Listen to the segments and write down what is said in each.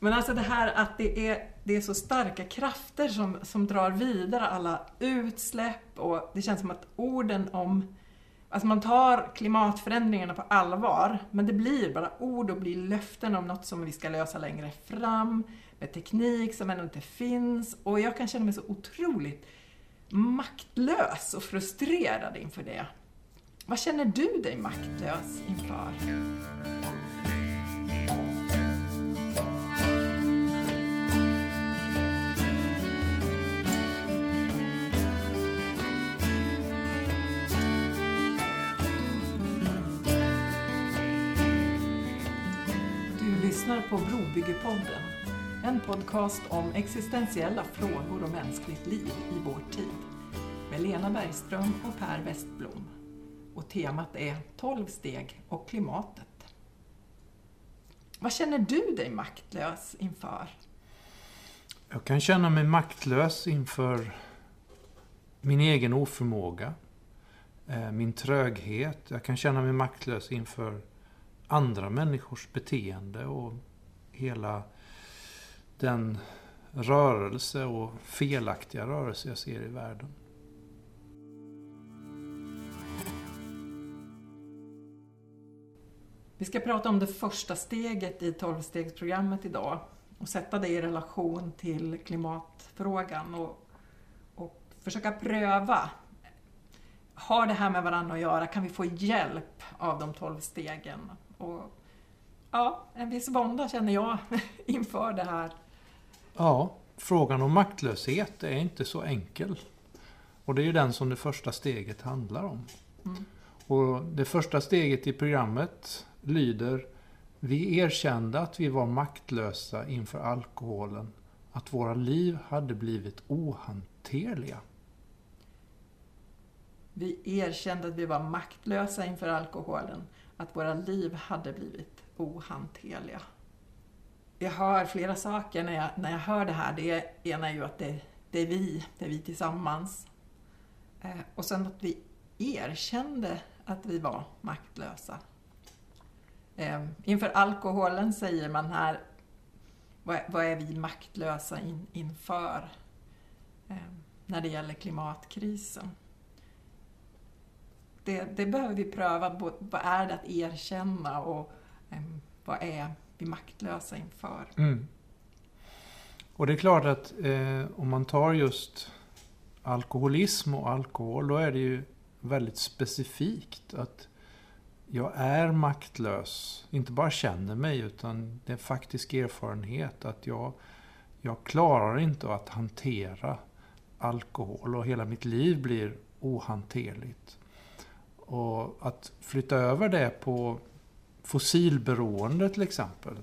Men alltså det här att det är, det är så starka krafter som, som drar vidare alla utsläpp och det känns som att orden om Alltså man tar klimatförändringarna på allvar, men det blir bara ord och blir löften om något som vi ska lösa längre fram, med teknik som ännu inte finns. Och jag kan känna mig så otroligt maktlös och frustrerad inför det. Vad känner du dig maktlös inför? Lyssnar på Brobyggepodden, en podcast om existentiella frågor och mänskligt liv i vår tid med Lena Bergström och Per Westblom. Och temat är 12 steg och klimatet. Vad känner du dig maktlös inför? Jag kan känna mig maktlös inför min egen oförmåga, eh, min tröghet. Jag kan känna mig maktlös inför andra människors beteende och hela den rörelse och felaktiga rörelse jag ser i världen. Vi ska prata om det första steget i tolvstegsprogrammet idag och sätta det i relation till klimatfrågan och, och försöka pröva. Har det här med varandra att göra? Kan vi få hjälp av de 12 stegen? Och, ja, en viss vånda känner jag inför det här. Ja, frågan om maktlöshet är inte så enkel. Och det är ju den som det första steget handlar om. Mm. Och det första steget i programmet lyder Vi erkände att vi var maktlösa inför alkoholen. Att våra liv hade blivit ohanterliga. Vi erkände att vi var maktlösa inför alkoholen, att våra liv hade blivit ohanterliga. Jag hör flera saker när jag, när jag hör det här. Det ena är ju att det, det är vi, det är vi tillsammans. Eh, och sen att vi erkände att vi var maktlösa. Eh, inför alkoholen säger man här, vad, vad är vi maktlösa in, inför eh, när det gäller klimatkrisen? Det, det, behöver vi pröva. Vad är det att erkänna och Ehm, vad är vi maktlösa inför? Mm. Och det är klart att eh, om man tar just alkoholism och alkohol, då är det ju väldigt specifikt att jag är maktlös. Inte bara känner mig, utan det är faktisk erfarenhet att jag, jag klarar inte att hantera alkohol och hela mitt liv blir ohanterligt. Och att flytta över det på fossilberoende till exempel.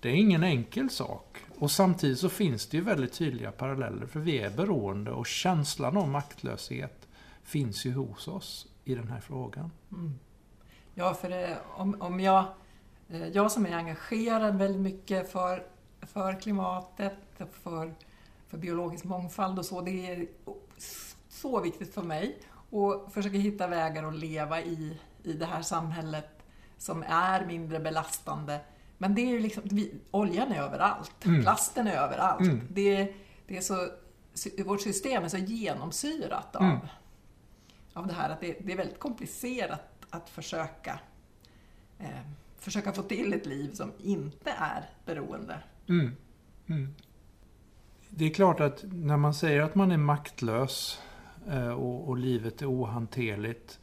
Det är ingen enkel sak. Och samtidigt så finns det ju väldigt tydliga paralleller. För vi är beroende och känslan av maktlöshet finns ju hos oss i den här frågan. Mm. Ja, för det, om, om jag, eh, jag som är engagerad väldigt mycket för, för klimatet, för, för biologisk mångfald och så, det är så viktigt för mig och försöka hitta vägar att leva i, i det här samhället som är mindre belastande. Men det är ju liksom, vi, oljan är överallt, mm. plasten är överallt. Mm. Det, det är så, vårt system är så genomsyrat av, mm. av det här att det, det, är väldigt komplicerat att försöka, eh, försöka få till ett liv som inte är beroende. Mm. Mm. Det är klart att när man säger att man är maktlös Eh, och, och, livet är ohanterligt.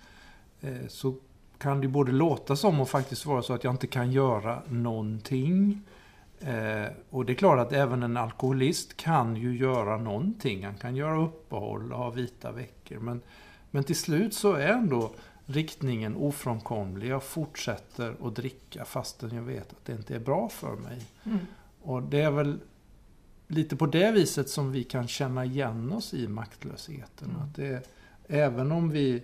Eh, så kan det både låta som och faktiskt vara så att jag inte kan göra någonting. Eh, och det är klart att även en alkoholist kan ju göra någonting. Han kan göra uppehåll och ha vita veckor. Men, men till slut så är ändå riktningen ofrånkomlig. Jag fortsätter att dricka fastän jag vet att det inte är bra för mig. Mm. Och det är väl lite på det viset som vi kan känna igen oss i maktlösheten. Mm. Att det, även om vi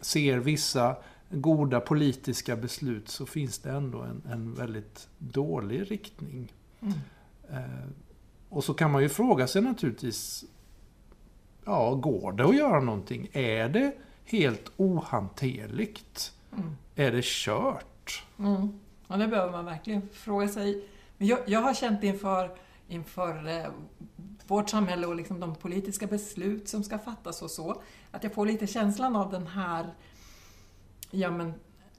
ser vissa goda politiska beslut så finns det ändå en, en väldigt dålig riktning. Mm. Eh, och så kan man ju fråga sig naturligtvis, ja, går det att göra någonting? Är det helt ohanterligt? Mm. Är det kört? Mm. Ja, det behöver man verkligen fråga sig Men jag, jag har känt inför, inför eh, vårt samhälle och liksom de politiska beslut som ska fattas och så, att jag får lite känslan av den här ja, men,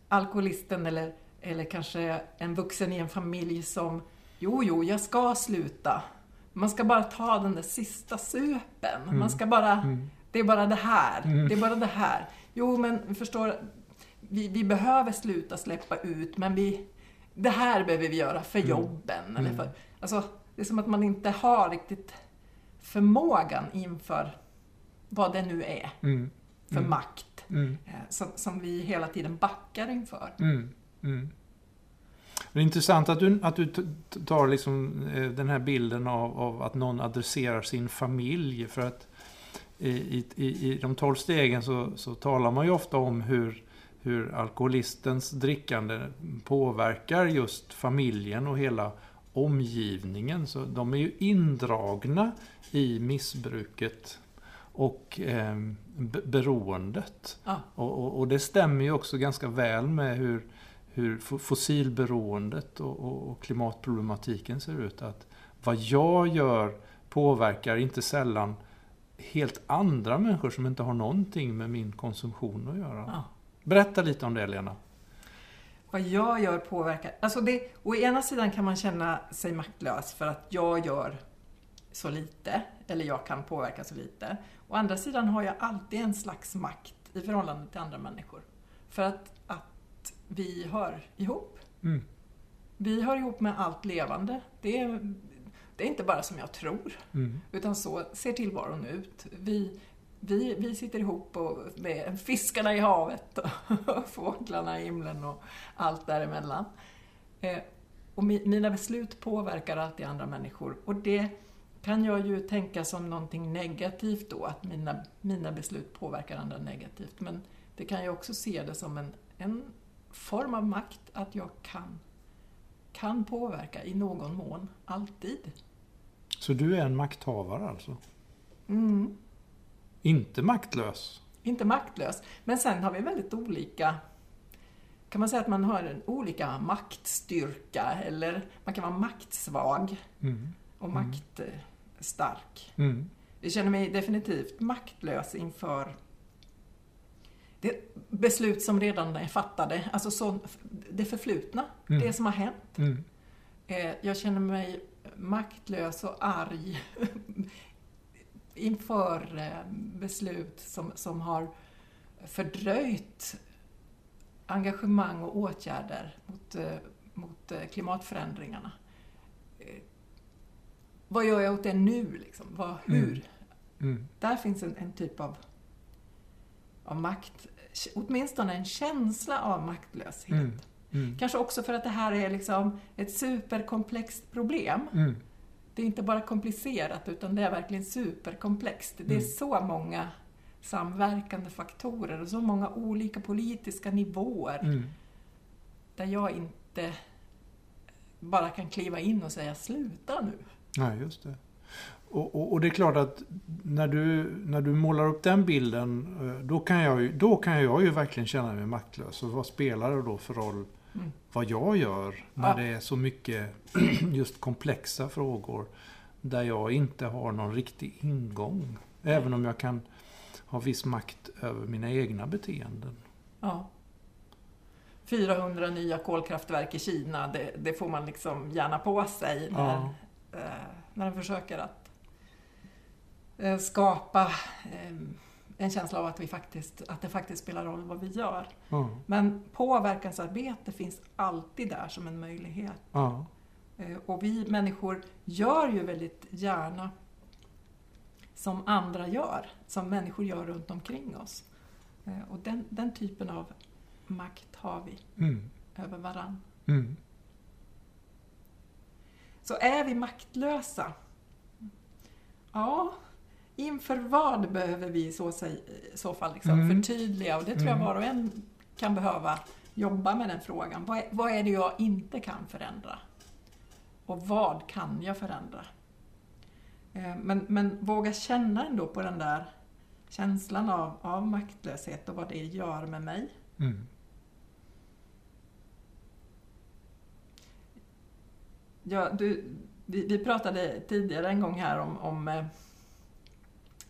alkoholisten eller, eller kanske en vuxen i en familj som Jo, jo, jag ska sluta. Man ska bara ta den där sista supen. Mm. Man ska bara, Mm. det är bara det här. Mm. Det är bara det här. Jo, men förstår, vi, vi behöver sluta släppa ut, men vi, det här behöver vi göra för Mm. jobben. Eller Mm. för, alltså, det är som att man inte har riktigt förmågan inför vad det nu är Mm. för Mm. makt Mm. eh, som, som vi hela tiden backar inför. Mm. Mm. Det är intressant att du, att du tar liksom eh, den här bilden av, av att någon adresserar sin familj. För att i, i, i de tolv stegen så, så talar man ju ofta om hur, hur alkoholistens drickande påverkar just familjen och hela omgivningen. Så de är ju indragna i missbruket och eh, be- beroendet. Ja. Och, och, och det stämmer ju också ganska väl med hur, hur fo- fossilberoendet och, och, klimatproblematiken ser ut. Att vad jag gör påverkar inte sällan helt andra människor som inte har någonting med min konsumtion att göra. Ja. Berätta lite om det Lena. Vad jag gör påverkar... Alltså det, å ena sidan kan man känna sig maktlös för att jag gör så lite, eller jag kan påverka så lite. Å andra sidan har jag alltid en slags makt i förhållande till andra människor. För att, att vi hör ihop. Mm. Vi hör ihop med allt levande. Det är, det är inte bara som jag tror, Mm. utan så ser tillvaron ut. Vi, vi, vi sitter ihop och, med fiskarna i havet och fåglarna i himlen och allt däremellan. Eh, och mi, mina beslut påverkar alltid andra människor och det kan jag ju tänka som någonting negativt då, att mina, mina beslut påverkar andra negativt. Men det kan jag också se det som en, en form av makt, att jag kan, kan påverka i någon mån, alltid. Så du är en makthavare alltså? Mm. Inte maktlös? Inte maktlös. Men sen har vi väldigt olika... Kan man säga att man har en olika maktstyrka eller man kan vara maktsvag Mm. och Mm. maktstark. Mm. Jag känner mig definitivt maktlös inför beslut som redan är fattade, alltså så, det förflutna, Mm. det som har hänt. Mm. Eh, Jag känner mig maktlös och arg inför eh, beslut som, som har fördröjt engagemang och åtgärder mot, eh, mot eh, klimatförändringarna. Vad gör jag åt det nu? Liksom? Vad, hur? Mm. Där finns en, en typ av, av makt, åtminstone en känsla av maktlöshet. Mm. Mm. Kanske också för att det här är liksom ett superkomplext problem. Det är inte bara komplicerat utan det är verkligen superkomplext. Det är Mm. så många samverkande faktorer och så många olika politiska nivåer Mm. där jag inte bara kan kliva in och säga sluta nu. Nej, just det. Och, och, och det är klart att när du, när du målar upp den bilden, eh, då kan, jag, ju- då kan jag ju verkligen känna mig maktlös. Och vad spelar det då för roll Mm. vad jag gör när Ja. det är så mycket just komplexa frågor där jag inte har någon riktig ingång. Även om jag kan ha viss makt över mina egna beteenden. Ja. 400 nya kolkraftverk i Kina, det, det får man liksom gärna på sig när, Ja. eh, när de försöker att eh, skapa eh, en känsla av att, vi faktiskt, att det faktiskt spelar roll vad vi gör. Ja, Men påverkansarbete finns alltid där som en möjlighet. Eh, Och vi människor gör ju väldigt gärna som andra gör, som människor gör runt omkring oss. Eh, Och den, den typen av makt har vi mm, över varann. mm, Så är vi maktlösa? Ja, inför vad behöver vi i så, så fall liksom Mm. förtydliga? Och det tror jag Mm. var och en kan behöva jobba med den frågan. Vad är, vad är det jag inte kan förändra? Och vad kan jag förändra? Eh, Men, men våga känna ändå på den där känslan av, av maktlöshet och vad det gör med mig. mm, Ja, du, vi, vi pratade tidigare en gång här om, om, eh,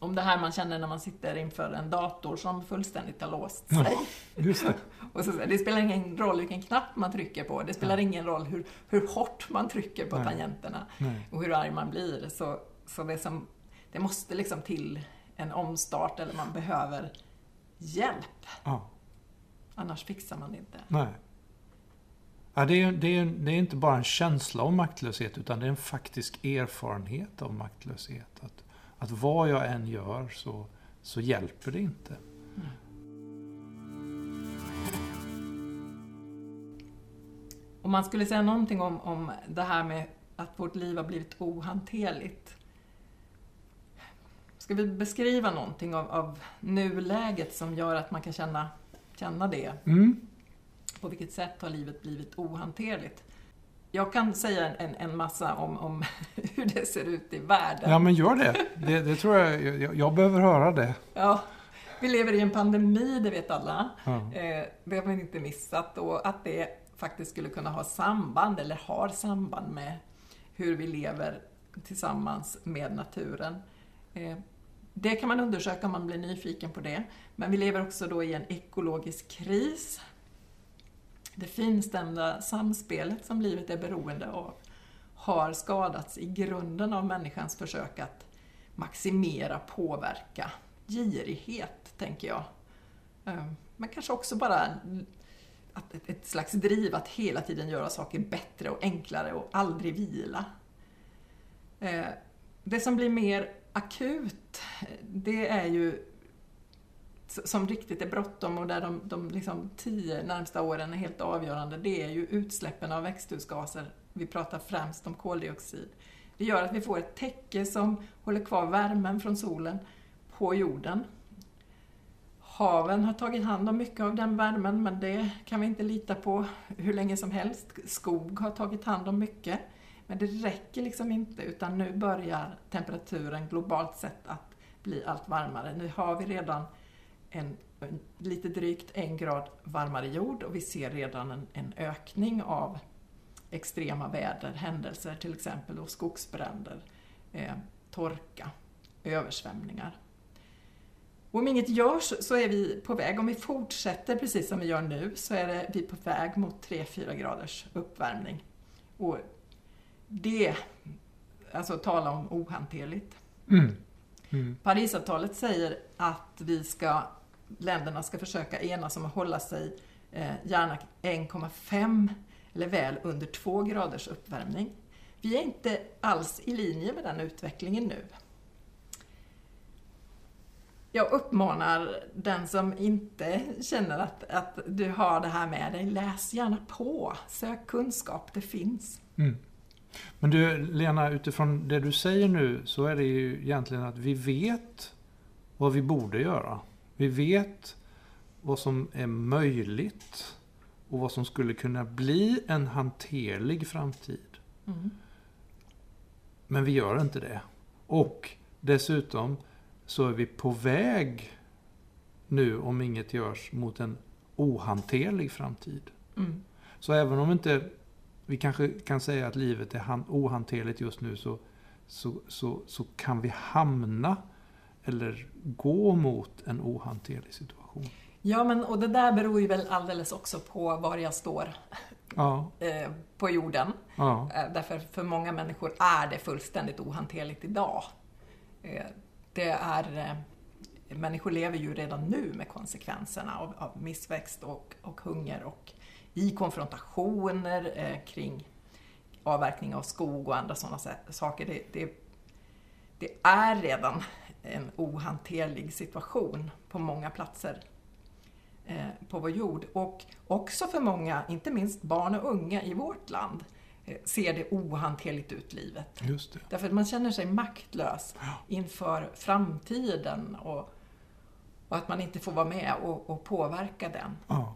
om det här man känner när man sitter inför en dator som fullständigt har låst sig. Ja. Och så, det spelar ingen roll vilken knapp man trycker på, det spelar ingen roll hur, hur hårt man trycker på Nej. tangenterna Nej. och hur arg man blir. Så, så det, som, det måste liksom till en omstart eller man behöver hjälp. Ja. Annars fixar man det inte. Nej. Ja, det, är, det, är, det är inte bara en känsla av maktlöshet, utan det är en faktisk erfarenhet av maktlöshet. Att, att vad jag än gör så, så hjälper det inte. Om man skulle säga någonting om, om det här med att vårt liv har blivit ohanterligt. Ska vi beskriva någonting av, av nuläget som gör att man kan känna, känna det? Mm. På vilket sätt har livet blivit ohanterligt? Jag kan säga en, en massa om, om hur det ser ut i världen. Ja, men gör det. Det, det tror jag, jag. Jag behöver höra det. Ja, vi lever i en pandemi, det vet alla. Ja. Eh, det har man inte missat och att det faktiskt skulle kunna ha samband, eller har samband med hur vi lever tillsammans med naturen. Eh, Det kan man undersöka om man blir nyfiken på det. Men vi lever också då i en ekologisk kris. Det finstämda samspelet som livet är beroende av har skadats i grunden av människans försök att maximera, påverka, girighet, tänker jag. Ehm, men kanske också bara att ett, slags driv att hela tiden göra saker bättre och enklare och aldrig vila. Ehm, det som blir mer akut, det är ju som riktigt är bråttom och där de, de liksom tio närmsta åren är helt avgörande, det är ju utsläppen av växthusgaser. Vi pratar främst om koldioxid. Det gör att vi får ett täcke som håller kvar värmen från solen på jorden. Haven har tagit hand om mycket av den värmen, men det kan vi inte lita på hur länge som helst. Skog har tagit hand om mycket, men det räcker liksom inte, utan nu börjar temperaturen globalt sett att bli allt varmare. Nu har vi redan en, en lite drygt en grad varmare jord och vi ser redan en, en ökning av extrema väderhändelser, till exempel då skogsbränder, eh, torka, översvämningar. Och om inget görs så är vi på väg, om vi fortsätter precis som vi gör nu, så är det, vi på väg mot 3-4 graders uppvärmning. Och det, alltså tala om ohanterligt. Mm. Mm. Parisavtalet säger att vi ska, länderna ska försöka enas om att hålla sig eh, gärna 1,5 eller väl under 2 graders uppvärmning. Vi är inte alls i linje med den utvecklingen nu. Jag uppmanar den som inte känner att, att du har det här med dig, läs gärna på. Sök kunskap, det finns. Mm. Men du, Lena, utifrån det du säger nu så är det ju egentligen att vi vet vad vi borde göra. Vi vet vad som är möjligt och vad som skulle kunna bli en hanterlig framtid. Mm. Men vi gör inte det. Och dessutom så är vi på väg nu, om inget görs, mot en ohanterlig framtid. Mm. Så även om inte vi kanske kan säga att livet är han- ohanterligt just nu så, så, så, så kan vi hamna eller gå mot en ohanterlig situation. Ja, men och det där beror ju väl alldeles också på var jag står Ja, eh, på jorden. ja, Eh, därför för många människor är det fullständigt ohanterligt idag. Eh, det är, människor lever ju redan nu med konsekvenserna av, av missväxt och, och hunger och i konfrontationer eh, kring avverkning av skog och andra sådana sa- saker. Det, det, det är redan en ohanterlig situation på många platser eh, på vår jord. Och också för många, inte minst barn och unga i vårt land, eh, ser det ohanterligt ut livet. just det. Därför att man känner sig maktlös Ja. inför framtiden och, och att man inte får vara med och, och påverka den. Ja,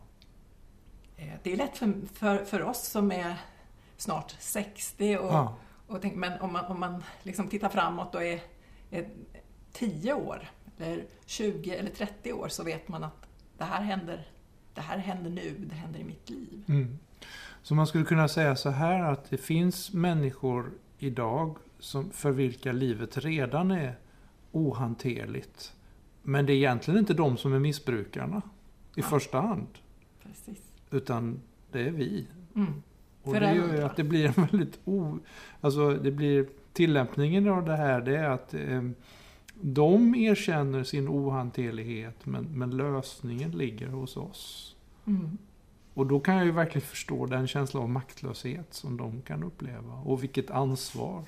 Eh, Det är lätt för, för, för oss som är snart 60 och, ja, och tänk, men om man, om man liksom tittar framåt och är, är 10 år, eller 20 eller 30 år så vet man att det här händer, det här händer nu, det händer i mitt liv. mm. Så man skulle kunna säga så här att det finns människor idag som, för vilka livet redan är ohanterligt. Men det är egentligen inte de som är missbrukarna i Ja. första hand. Precis. Utan det är vi. Mm. Och det gör ju att det blir en väldigt o... Alltså det blir... Tillämpningen av det här det är att eh, de erkänner sin ohanterlighet men, men lösningen ligger hos oss. Mm. Och då kan jag ju verkligen förstå den känsla av maktlöshet som de kan uppleva. Och vilket ansvar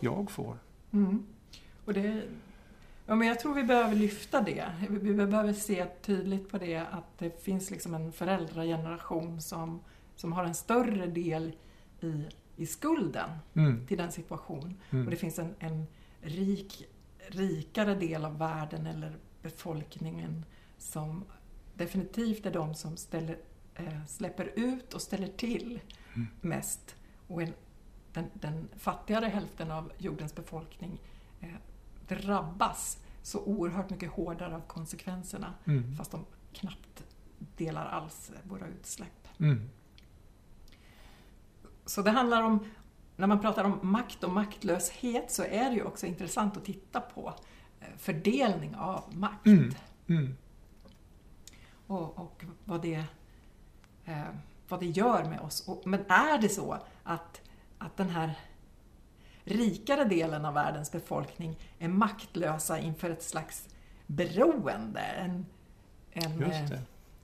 jag får. Mm. Och det, ja, men jag tror vi behöver lyfta det. Vi behöver se tydligt på det att det finns liksom en föräldrageneration som, som har en större del i, i skulden Mm. till den situation. Mm. Och det finns en, en rik, rikare del av världen eller befolkningen som definitivt är de som ställer, eh, släpper ut och ställer till Mm. mest. Och en, den, den fattigare hälften av jordens befolkning eh, drabbas så oerhört mycket hårdare av konsekvenserna Mm. fast de knappt delar alls våra utsläpp. Mm. Så det handlar om, när man pratar om makt och maktlöshet så är det ju också intressant att titta på eh, fördelning av makt Mm. Mm. och, och vad, det, eh, vad det gör med oss. Och, men är det så att, att den här rikare delen av världens befolkning är maktlösa inför ett slags beroende? En, en, eh,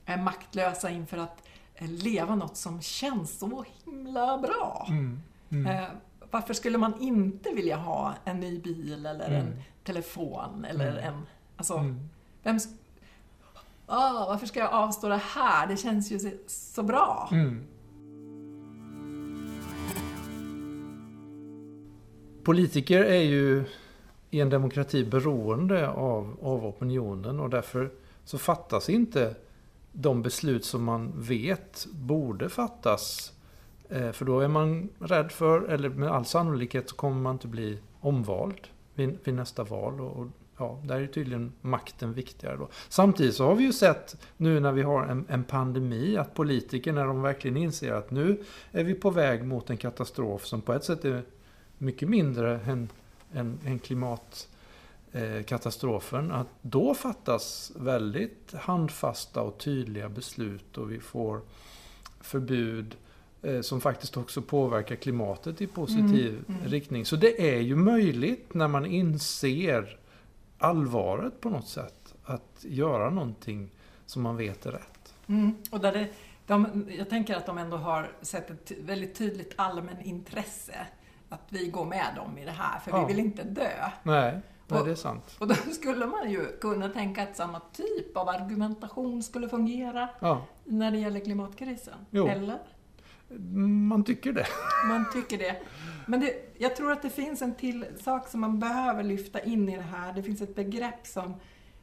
är maktlösa inför att eh, leva något som känns så himla bra. Mm. Mm. Eh, varför skulle man inte vilja ha en ny bil eller en Mm. telefon eller Mm. en... Alltså, Mm. vem... Ah, varför ska jag avstå det här? Det känns ju så, så bra. Mm. Politiker är ju i en demokrati beroende av, av opinionen och därför så fattas inte de beslut som man vet borde fattas. Eh, för då är man rädd för, eller med all sannolikhet så kommer man inte bli omvald vid, vid nästa val. Och, och ja, där är tydligen makten viktigare då. Samtidigt så har vi ju sett nu när vi har en, en pandemi att politiker när de verkligen inser att nu är vi på väg mot en katastrof som på ett sätt är mycket mindre än, än, än klimatkatastrofen. Eh, att då fattas väldigt handfasta och tydliga beslut och vi får förbud eh, som faktiskt också påverkar klimatet i positiv Mm, mm. riktning. Så det är ju möjligt när man inser allvaret på något sätt att göra någonting som man vet är rätt. Mm. Och där det, de, jag tänker att de ändå har sett ett väldigt tydligt allmän intresse att vi går med dem i det här, för Ja. vi vill inte dö. Nej, nej Och- det är sant. Och då skulle man ju kunna tänka att samma typ av argumentation skulle fungera Ja, när det gäller klimatkrisen. Jo. Eller? Man tycker det. Man tycker det. Men det, jag tror att det finns en till sak som man behöver lyfta in i det här. Det finns ett begrepp som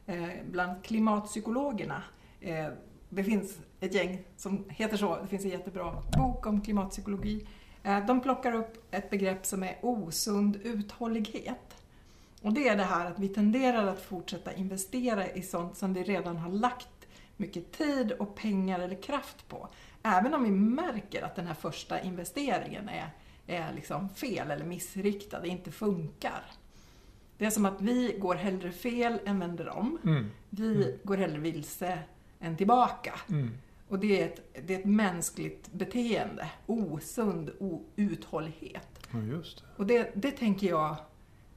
eh, bland klimatpsykologerna, eh, det finns ett gäng som heter så, det finns en jättebra bok om klimatpsykologi. Eh, de plockar upp ett begrepp som är osund uthållighet. Och det är det här att vi tenderar att fortsätta investera i sånt som vi redan har lagt mycket tid och pengar eller kraft på. Även om vi märker att den här första investeringen är, är liksom fel eller missriktad, inte funkar. Det är som att vi går hellre fel än vänder om. Mm. Vi Mm. går hellre vilse än tillbaka. Mm. Och det är ett, det är ett mänskligt beteende. Osund uthållighet. Ja, just det. Och det, det tänker jag,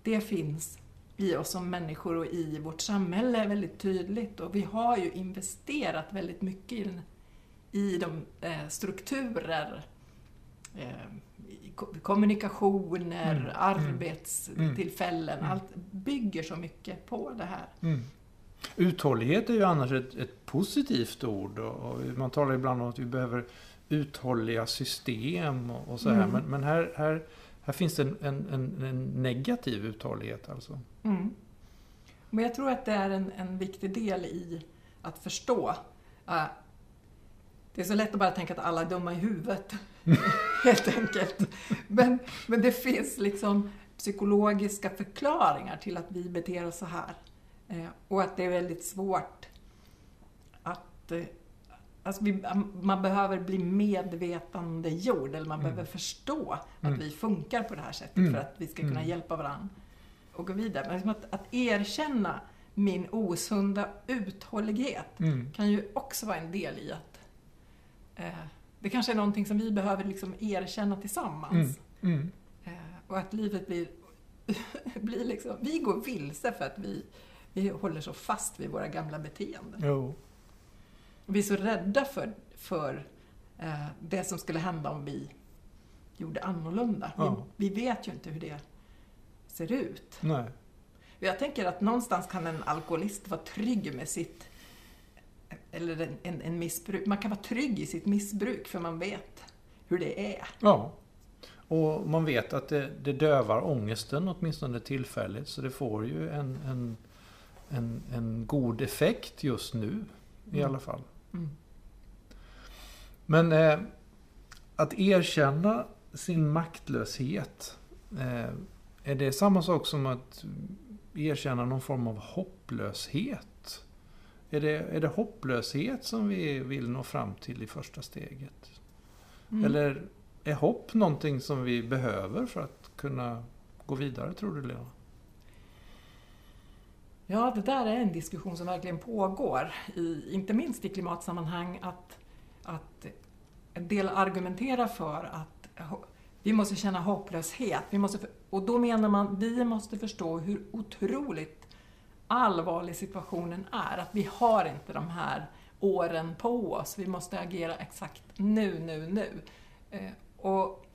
det finns i oss som människor och i vårt samhälle väldigt tydligt. Och vi har ju investerat väldigt mycket i, den, i de eh, strukturer, eh, kommunikationer, Mm, mm, arbetstillfällen. mm. Allt bygger så mycket på det här. Mm. Uthållighet är ju annars ett, ett positivt ord. Och, och man talar ibland om att vi behöver uthålliga system och, och så här. Mm. Men, men här, här, här finns det en, en, en, en negativ uthållighet alltså. Mm. Men jag tror att det är en, en viktig del i att förstå. Det är så lätt att bara tänka att alla är dumma i huvudet, helt enkelt. Men, men det finns liksom psykologiska förklaringar till att vi beter oss så här. Eh, och att det är väldigt svårt att, eh, Alltså vi, man behöver bli medvetandegjord, eller man Mm. behöver förstå att Mm. vi funkar på det här sättet Mm. för att vi ska kunna Mm. hjälpa varandra och gå vidare. Men liksom att, att erkänna min osunda uthållighet Mm. kan ju också vara en del i att eh, det kanske är någonting som vi behöver liksom erkänna tillsammans. Mm. Mm. Eh, och att livet blir, blir liksom, vi går vilse för att vi, vi håller så fast vid våra gamla beteenden. Jo. Vi är så rädda för, för eh, det som skulle hända om vi gjorde annorlunda. Ja. Vi, vi vet ju inte hur det ser ut. Nej. Jag tänker att någonstans kan en alkoholist vara trygg med sitt eller en, en, en missbruk. Man kan vara trygg i sitt missbruk för man vet hur det är. Ja. Och man vet att det, det dövar ångesten åtminstone tillfälligt. Så det får ju en, en, en, en god effekt just nu i Mm. alla fall. Mm. Men eh, att erkänna sin maktlöshet. Eh, är det samma sak som att erkänna någon form av hopplöshet? Är det, är det hopplöshet som vi vill nå fram till i första steget? Mm. Eller är hopp någonting som vi behöver för att kunna gå vidare, tror du Lena? Ja, det där är en diskussion som verkligen pågår, i, inte minst i klimatsammanhang, att, att en del argumenterar för att vi måste känna hopplöshet. Vi måste, och då menar man vi måste förstå hur otroligt allvarlig situationen är. Att vi har inte de här åren på oss. Vi måste agera exakt nu, nu, nu. Eh, och,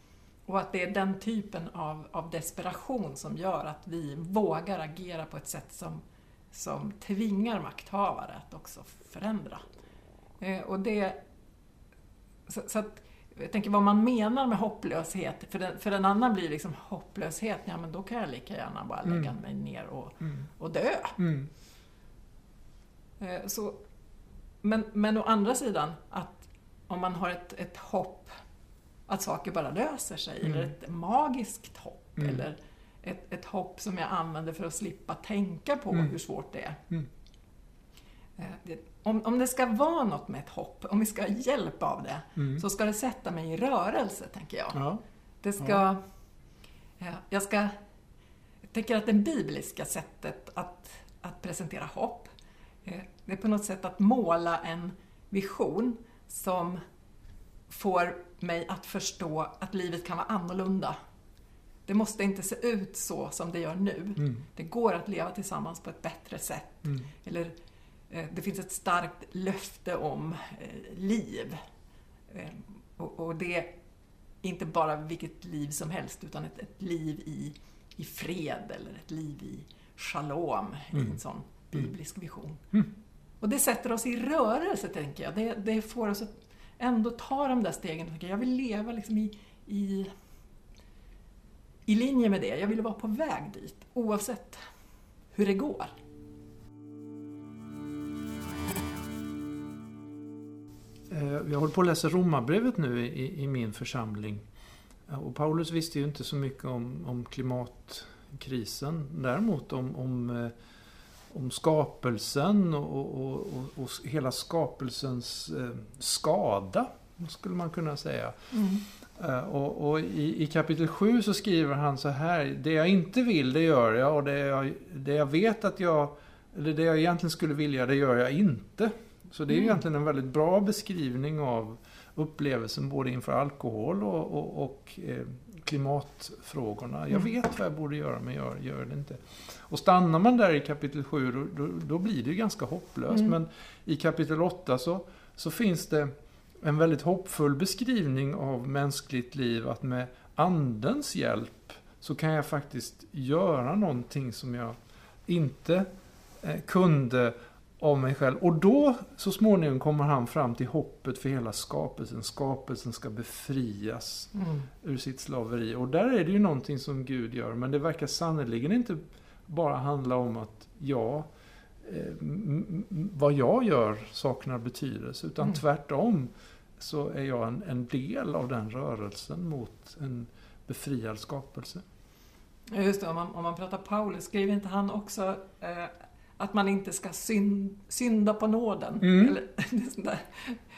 och att det är den typen av, av desperation som gör att vi vågar agera på ett sätt som, som tvingar makthavare att också förändra. Eh, och det, så, så att, jag tänker vad man menar med hopplöshet, för, den, för en annan blir liksom hopplöshet, ja men då kan jag lika gärna bara lägga Mm. mig ner och, Mm. och dö. Mm. Eh, Så, men, men å andra sidan, att om man har ett, ett hopp att saker bara löser sig, Mm. eller ett magiskt hopp, Mm. eller ett, ett hopp som jag använder för att slippa tänka på Mm. hur svårt det är. Eh, det, om, om det ska vara något med ett hopp, om vi ska ha hjälp av det, Mm. så ska det sätta mig i rörelse, tänker jag. Ja. Det ska... Ja, jag ska... Jag tänker att det bibliska sättet att, att presentera hopp, eh, det är på något sätt att måla en vision som får mig att förstå att livet kan vara annorlunda. Det måste inte se ut så som det gör nu. Mm. Det går att leva tillsammans på ett bättre sätt. Mm. Eller eh, det finns ett starkt löfte om eh, liv. Eh, och, det är inte bara vilket liv som helst utan ett, ett liv i, i fred eller ett liv i shalom i Mm. en sån biblisk vision. Mm. Och det sätter oss i rörelse, tänker jag. Det, det får oss att ändå ta de där stegen. Jag vill leva liksom i, i, i linje med det. Jag vill vara på väg dit, oavsett hur det går. Jag håller på att läsa Romarbrevet nu i, i min församling. Eh, Och Paulus visste ju inte så mycket om, om klimatkrisen. Däremot om, om, eh, om skapelsen och, och, och, och hela skapelsens eh, skada, skulle man kunna säga. Eh, Och, och i, i kapitel 7 så skriver han så här. Det jag inte vill, det gör jag. Och det jag, det jag vet att jag... Eller det jag egentligen skulle vilja, det gör jag inte. Så det är Mm. egentligen en väldigt bra beskrivning av upplevelsen både inför alkohol och, och, och eh, klimatfrågorna. Jag Mm. vet vad jag borde göra, men jag gör det inte. Och stannar man där i kapitel 7, då, då, då blir det ju ganska hopplöst. Mm. Men i kapitel 8 så, så finns det en väldigt hoppfull beskrivning av mänskligt liv. Att med andens hjälp så kan jag faktiskt göra någonting som jag inte eh, kunde av mig själv. Och då så småningom kommer han fram till hoppet för hela skapelsen. Skapelsen ska befrias Mm. ur sitt slaveri. Och där är det ju någonting som Gud gör. Men det verkar sannerligen inte bara handla om att jag, eh, vad jag gör saknar betydelse. Utan Mm. tvärtom så är jag en, en del av den rörelsen mot en befriad skapelse. Just det, om man, om man pratar Paulus, skriver inte han också eh, att man inte ska synd, synda på nåden. Mm. Eller.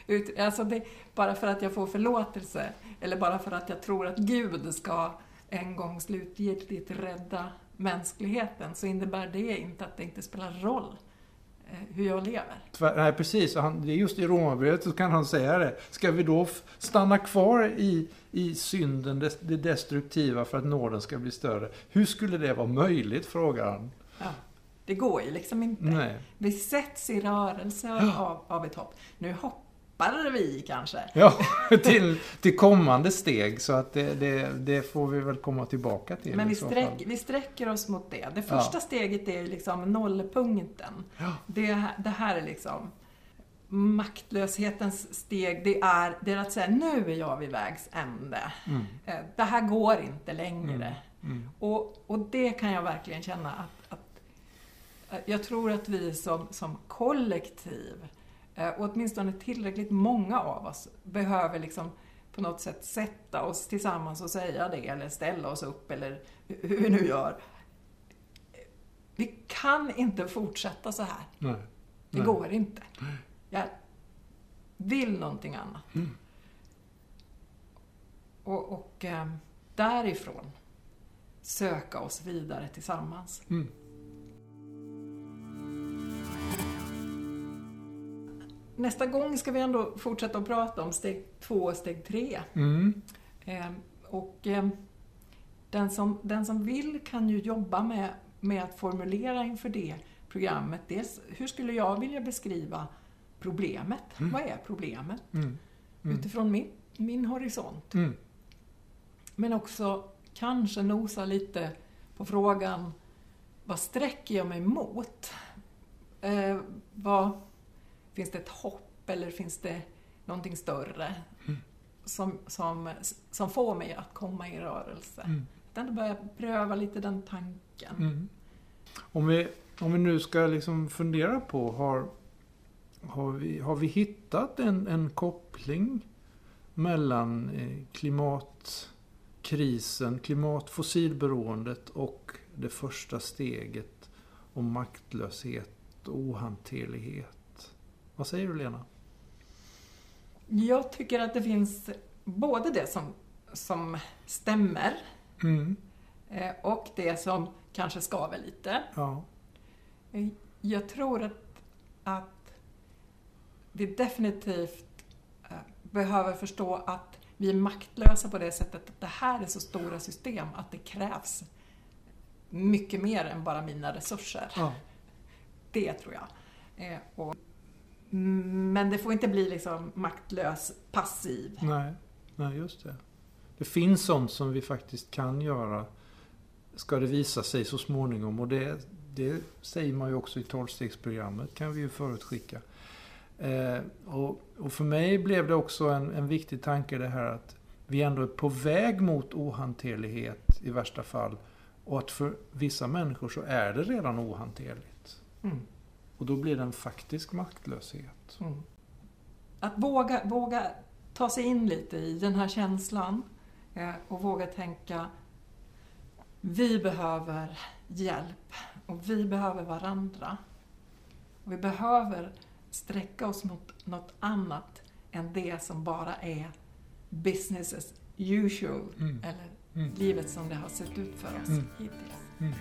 Ut- alltså det, bara för att jag får förlåtelse, eller bara för att jag tror att Gud ska en gång slutgiltigt rädda mänskligheten, så innebär det inte att det inte spelar roll eh, hur jag lever. Tvär, nej, precis. Han, det är just i Romarbrevet så kan han säga det. Ska vi då stanna kvar i, i synden, det, det destruktiva, för att nåden ska bli större? Hur skulle det vara möjligt, frågar han. Ja, det går ju liksom inte. Nej. Vi sätts i rörelse av, av ett hopp. Nu hoppar vi kanske. Ja, till, till kommande steg. Så att det, det, det får vi väl komma tillbaka till Men vi, sträck, vi sträcker oss mot det. Det Ja. första steget är liksom nollpunkten. Ja. Det, det här är liksom maktlöshetens steg. Det är, det är att säga, nu är jag vid vägs ände. Mm, Eh, Det här går inte längre. mm, Och, och det kan jag verkligen känna att jag tror att vi som, som kollektiv, eh, och åtminstone tillräckligt många av oss, behöver liksom på något sätt sätta oss tillsammans och säga det, eller ställa oss upp, eller hur hur vi nu gör. Vi kan inte fortsätta så här. nej. Det Nej. går inte. Jag vill någonting annat. Mm. Och, och eh, därifrån söka oss vidare tillsammans. Mm. Nästa gång ska vi ändå fortsätta att prata om steg två och steg tre. Mm. Eh, och eh, den, som, den som vill kan ju jobba med, med att formulera inför det programmet. Dels, hur skulle jag vilja beskriva problemet? Mm. Vad är problemet? Mm. Mm. Utifrån min, min horisont. Mm. Men också kanske nosa lite på frågan, vad sträcker jag mig mot? Eh, vad, finns det ett hopp eller finns det någonting större Mm. som, som, som får mig att komma i rörelse? Mm. Att ändå börja pröva lite den tanken. Mm. Om, vi, om vi nu ska liksom fundera på, har, har, vi, har vi hittat en, en koppling mellan eh, klimatkrisen, klimatfossilberoendet och det första steget om maktlöshet och ohanterlighet? Vad säger du Lena? Jag tycker att det finns både det som, som stämmer Mm. eh, och det som kanske skaver lite. Ja. Jag tror att, att vi definitivt eh, behöver förstå att vi är maktlösa på det sättet att det här är så stora system att det krävs mycket mer än bara mina resurser. ja. Det tror jag. Eh, och, men det får inte bli liksom maktlös, passiv. Nej, nej, just det. Det finns sånt som vi faktiskt kan göra, ska det visa sig så småningom. Och det, det säger man ju också i tolvstegsprogrammet, kan vi ju förutskicka. Eh, och, och för mig blev det också en, en viktig tanke det här att vi ändå är på väg mot ohanterlighet i värsta fall. Och att för vissa människor så är det redan ohanterligt. Mm. Och då blir det en faktisk maktlöshet. Mm. Att våga, våga ta sig in lite i den här känslan eh, och våga tänka vi behöver hjälp och vi behöver varandra. Och vi behöver sträcka oss mot något annat än det som bara är business as usual Mm. eller Mm. livet som det har sett ut för oss Mm. hittills.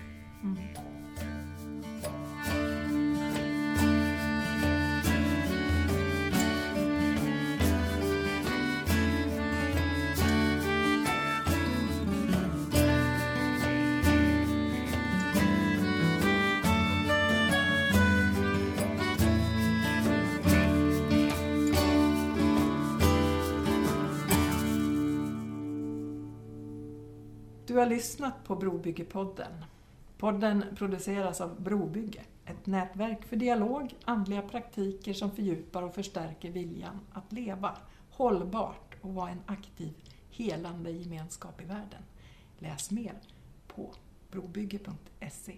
Har lyssnat på Brobyggepodden. Podden produceras av Brobygge, ett nätverk för dialog, andliga praktiker som fördjupar och förstärker viljan att leva hållbart och vara en aktiv, helande gemenskap i världen. Läs mer på brobygge.se.